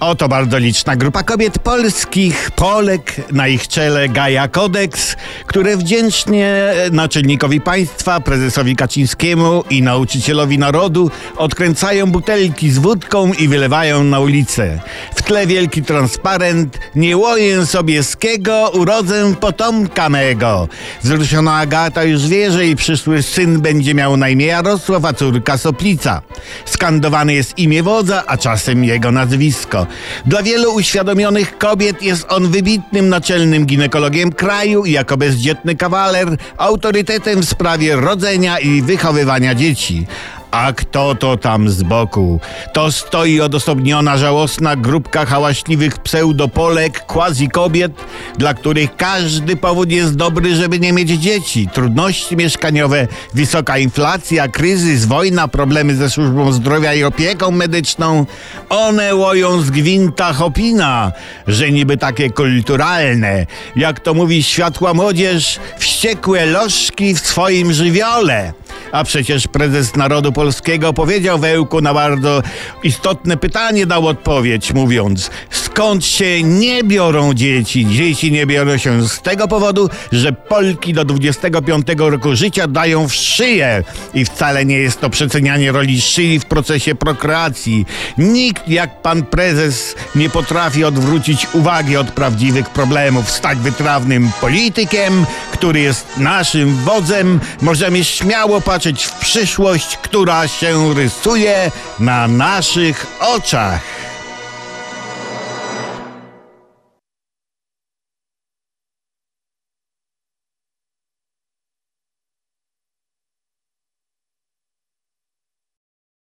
Oto bardzo liczna grupa kobiet polskich, Polek, na ich czele Gaja Kodeks, które wdzięcznie naczelnikowi państwa, prezesowi Kaczyńskiemu i nauczycielowi narodu odkręcają butelki z wódką i wylewają na ulicę. W tle wielki transparent Nie łoję Sobieskiego, urodzę potomka mego. Wzruszona Agata już wie, że jej przyszły syn będzie miał na imię Jarosław, a córka Soplica. Skandowane jest imię wodza, a czasem jego nazwisko. Dla wielu uświadomionych kobiet jest on wybitnym naczelnym ginekologiem kraju i jako bezdzietny kawaler autorytetem w sprawie rodzenia i wychowywania dzieci. A kto to tam z boku? To stoi odosobniona, żałosna grupka hałaśliwych pseudopolek, quasi kobiet, dla których każdy powód jest dobry, żeby nie mieć dzieci. Trudności mieszkaniowe, wysoka inflacja, kryzys, wojna, problemy ze służbą zdrowia i opieką medyczną. One łoją z gwinta hopina, że niby takie kulturalne. Jak to mówi światła młodzież, wściekłe lożki w swoim żywiole. A przecież prezes Narodu Polskiego powiedział Wełku na bardzo istotne pytanie, dał odpowiedź, mówiąc: Skąd się nie biorą dzieci? Dzieci nie biorą się z tego powodu, że Polki do 25 roku życia dają w szyję. I wcale nie jest to przecenianie roli szyi w procesie prokreacji. Nikt jak pan prezes nie potrafi odwrócić uwagi od prawdziwych problemów. Stać wytrawnym politykiem, który jest naszym wodzem, możemy śmiało patrzeć w przyszłość, która się rysuje na naszych oczach.